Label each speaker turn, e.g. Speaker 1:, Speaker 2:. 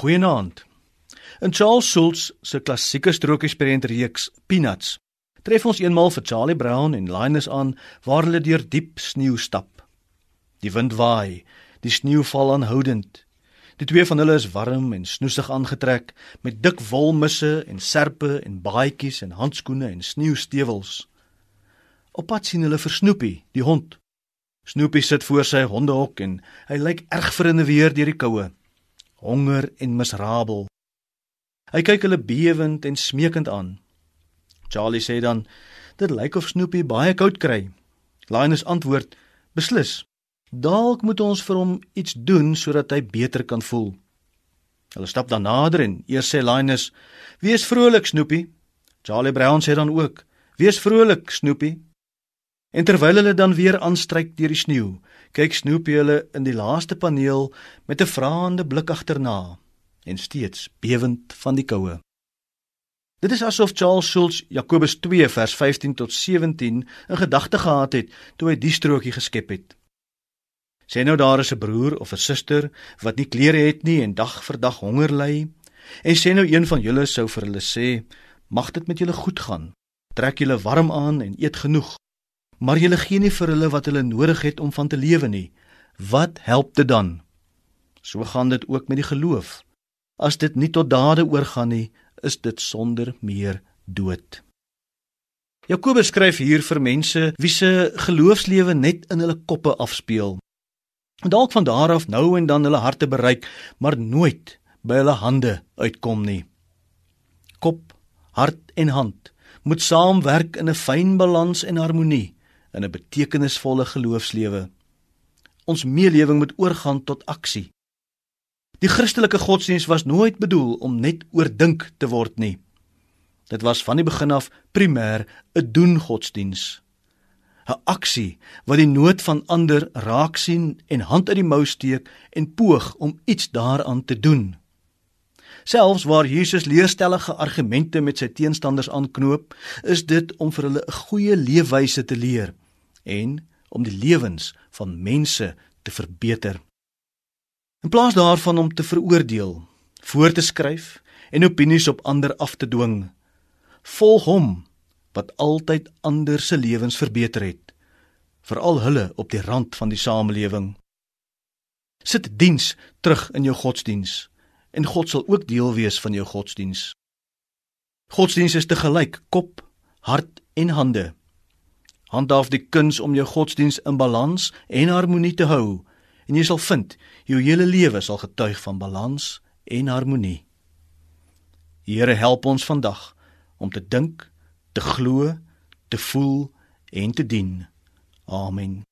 Speaker 1: Goeienaand. In Charles Schulz se klassieke strokiesprent reeks Peanuts tref ons eenmal vir Charlie Brown en Linus aan waar hulle deur diep sneeu stap. Die wind waai, die sneeu val aanhoudend. Die twee van hulle is warm en snoesig aangetrek met dik wolmisse en serpe en baadjies en handskoene en sneeustewels. Op pad sien hulle vir Snoopy, die hond. Snoopy sit voor sy hondehok en hy lyk erg verinneweer deur die koue honger en miserabel. Hy kyk hulle bewend en smeekend aan. Charlie sê dan: "Dit lyk of Snoopy baie koud kry." Linus antwoord: "Beslis. Dalk moet ons vir hom iets doen sodat hy beter kan voel." Hulle stap dan nader en eers sê Linus: "Wees vrolik, Snoopy." Charlie Brown sê dan ook: "Wees vrolik, Snoopy." En terwyl hulle dan weer aanstryk deur die sneeu, kyk Snoopy hulle in die laaste paneel met 'n vraende blik agterna en steeds bewend van die koue. Dit is asof Charles Schulz Jakobus 2 vers 15 tot 17 in gedagte gehad het toe hy die strokie geskep het. Sê nou daar is 'n broer of 'n suster wat nie klere het nie en dag vir dag honger ly en sê nou een van julle sou vir hulle sê mag dit met julle goed gaan trek julle warm aan en eet genoeg maar jy gee nie vir hulle wat hulle nodig het om van te lewe nie. Wat help dit dan? So gaan dit ook met die geloof. As dit nie tot dade oorgaan nie, is dit sonder meer dood. Jakobus skryf hier vir mense wie se geloofslewe net in hulle koppe afspeel. Dalk van daar af nou en dan hulle harte bereik, maar nooit by hulle hande uitkom nie. Kop, hart en hand moet saamwerk in 'n fyn balans en harmonie in 'n betekenisvolle geloofslewe. Ons meelewing moet oorgaan tot aksie. Die Christelike godsdiens was nooit bedoel om net oordink te word nie. Dit was van die begin af primêr 'n doen godsdiens. 'n Aksie wat die nood van ander raak sien en hand uit die mou steek en poog om iets daaraan te doen. Selfs waar Jesus leerstellige argumente met sy teenstanders aanknoop, is dit om vir hulle 'n goeie leefwyse te leer en om die lewens van mense te verbeter. In plaas daarvan om te veroordeel, voor te skryf en opinies op ander af te dwing, volg hom wat altyd ander se lewens verbeter het, veral hulle op die rand van die samelewing. Sit diens terug in jou godsdiens en God sal ook deel wees van jou godsdiens. Godsdiens is te gelyk kop, hart en hande. Handhaaf die kuns om jou godsdiens in balans en harmonie te hou en jy sal vind jou hele lewe sal getuig van balans en harmonie. Here help ons vandag om te dink, te glo, te voel en te dien. Amen.